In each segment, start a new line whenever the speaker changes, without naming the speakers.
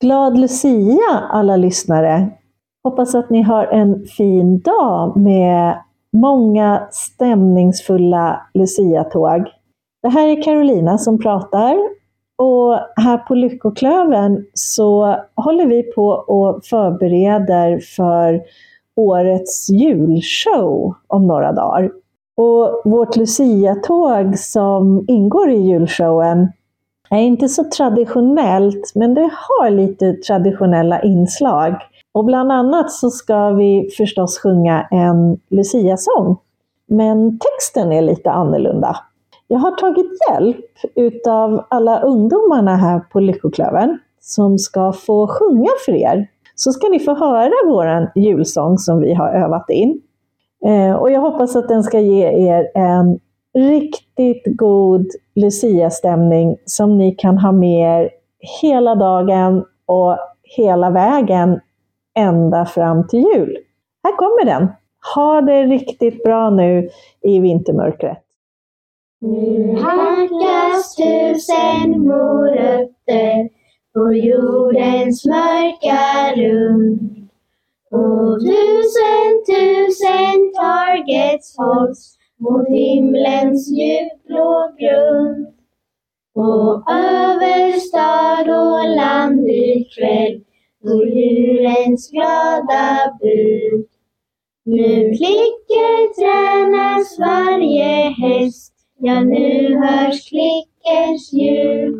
Glad Lucia alla lyssnare! Hoppas att ni har en fin dag med många stämningsfulla Lucia-tåg. Det här är Carolina som pratar och här på Lyckoklöven så håller vi på och förbereder för årets julshow om några dagar. Och vårt Lucia-tåg som ingår i julshowen är inte så traditionellt, men det har lite traditionella inslag. Och bland annat så ska vi förstås sjunga en Lucia-sång. Men texten är lite annorlunda. Jag har tagit hjälp utav alla ungdomarna här på Lyckoklövern som ska få sjunga för er. Så ska ni få höra vår julsång som vi har övat in. Eh, och jag hoppas att den ska ge er en riktigt god Lucia-stämning som ni kan ha med er hela dagen och hela vägen ända fram till jul. Här kommer den! Ha det riktigt bra nu i vintermörkret.
Nu hackas tusen morötter på jordens mörka rund. Och tusen, tusen targets hålls mot himlens djupblå grund. Och över stad och land ikväll går djurens glada bud. Nu klicker tränas varje häst, ja nu hörs klickers ljud.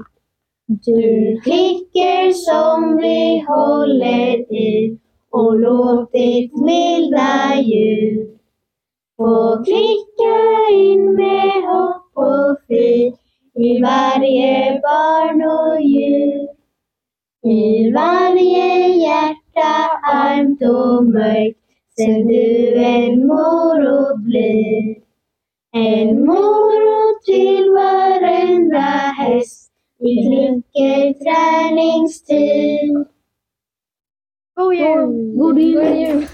Du klicker som vi håller i och låt ditt milda ljud få klicka in med hopp och frid i varje barn och djur. I varje hjärta armt och mörkt sen du en morot blir. En morot till varenda häst i klinker träningstid.
God jul!
God jul!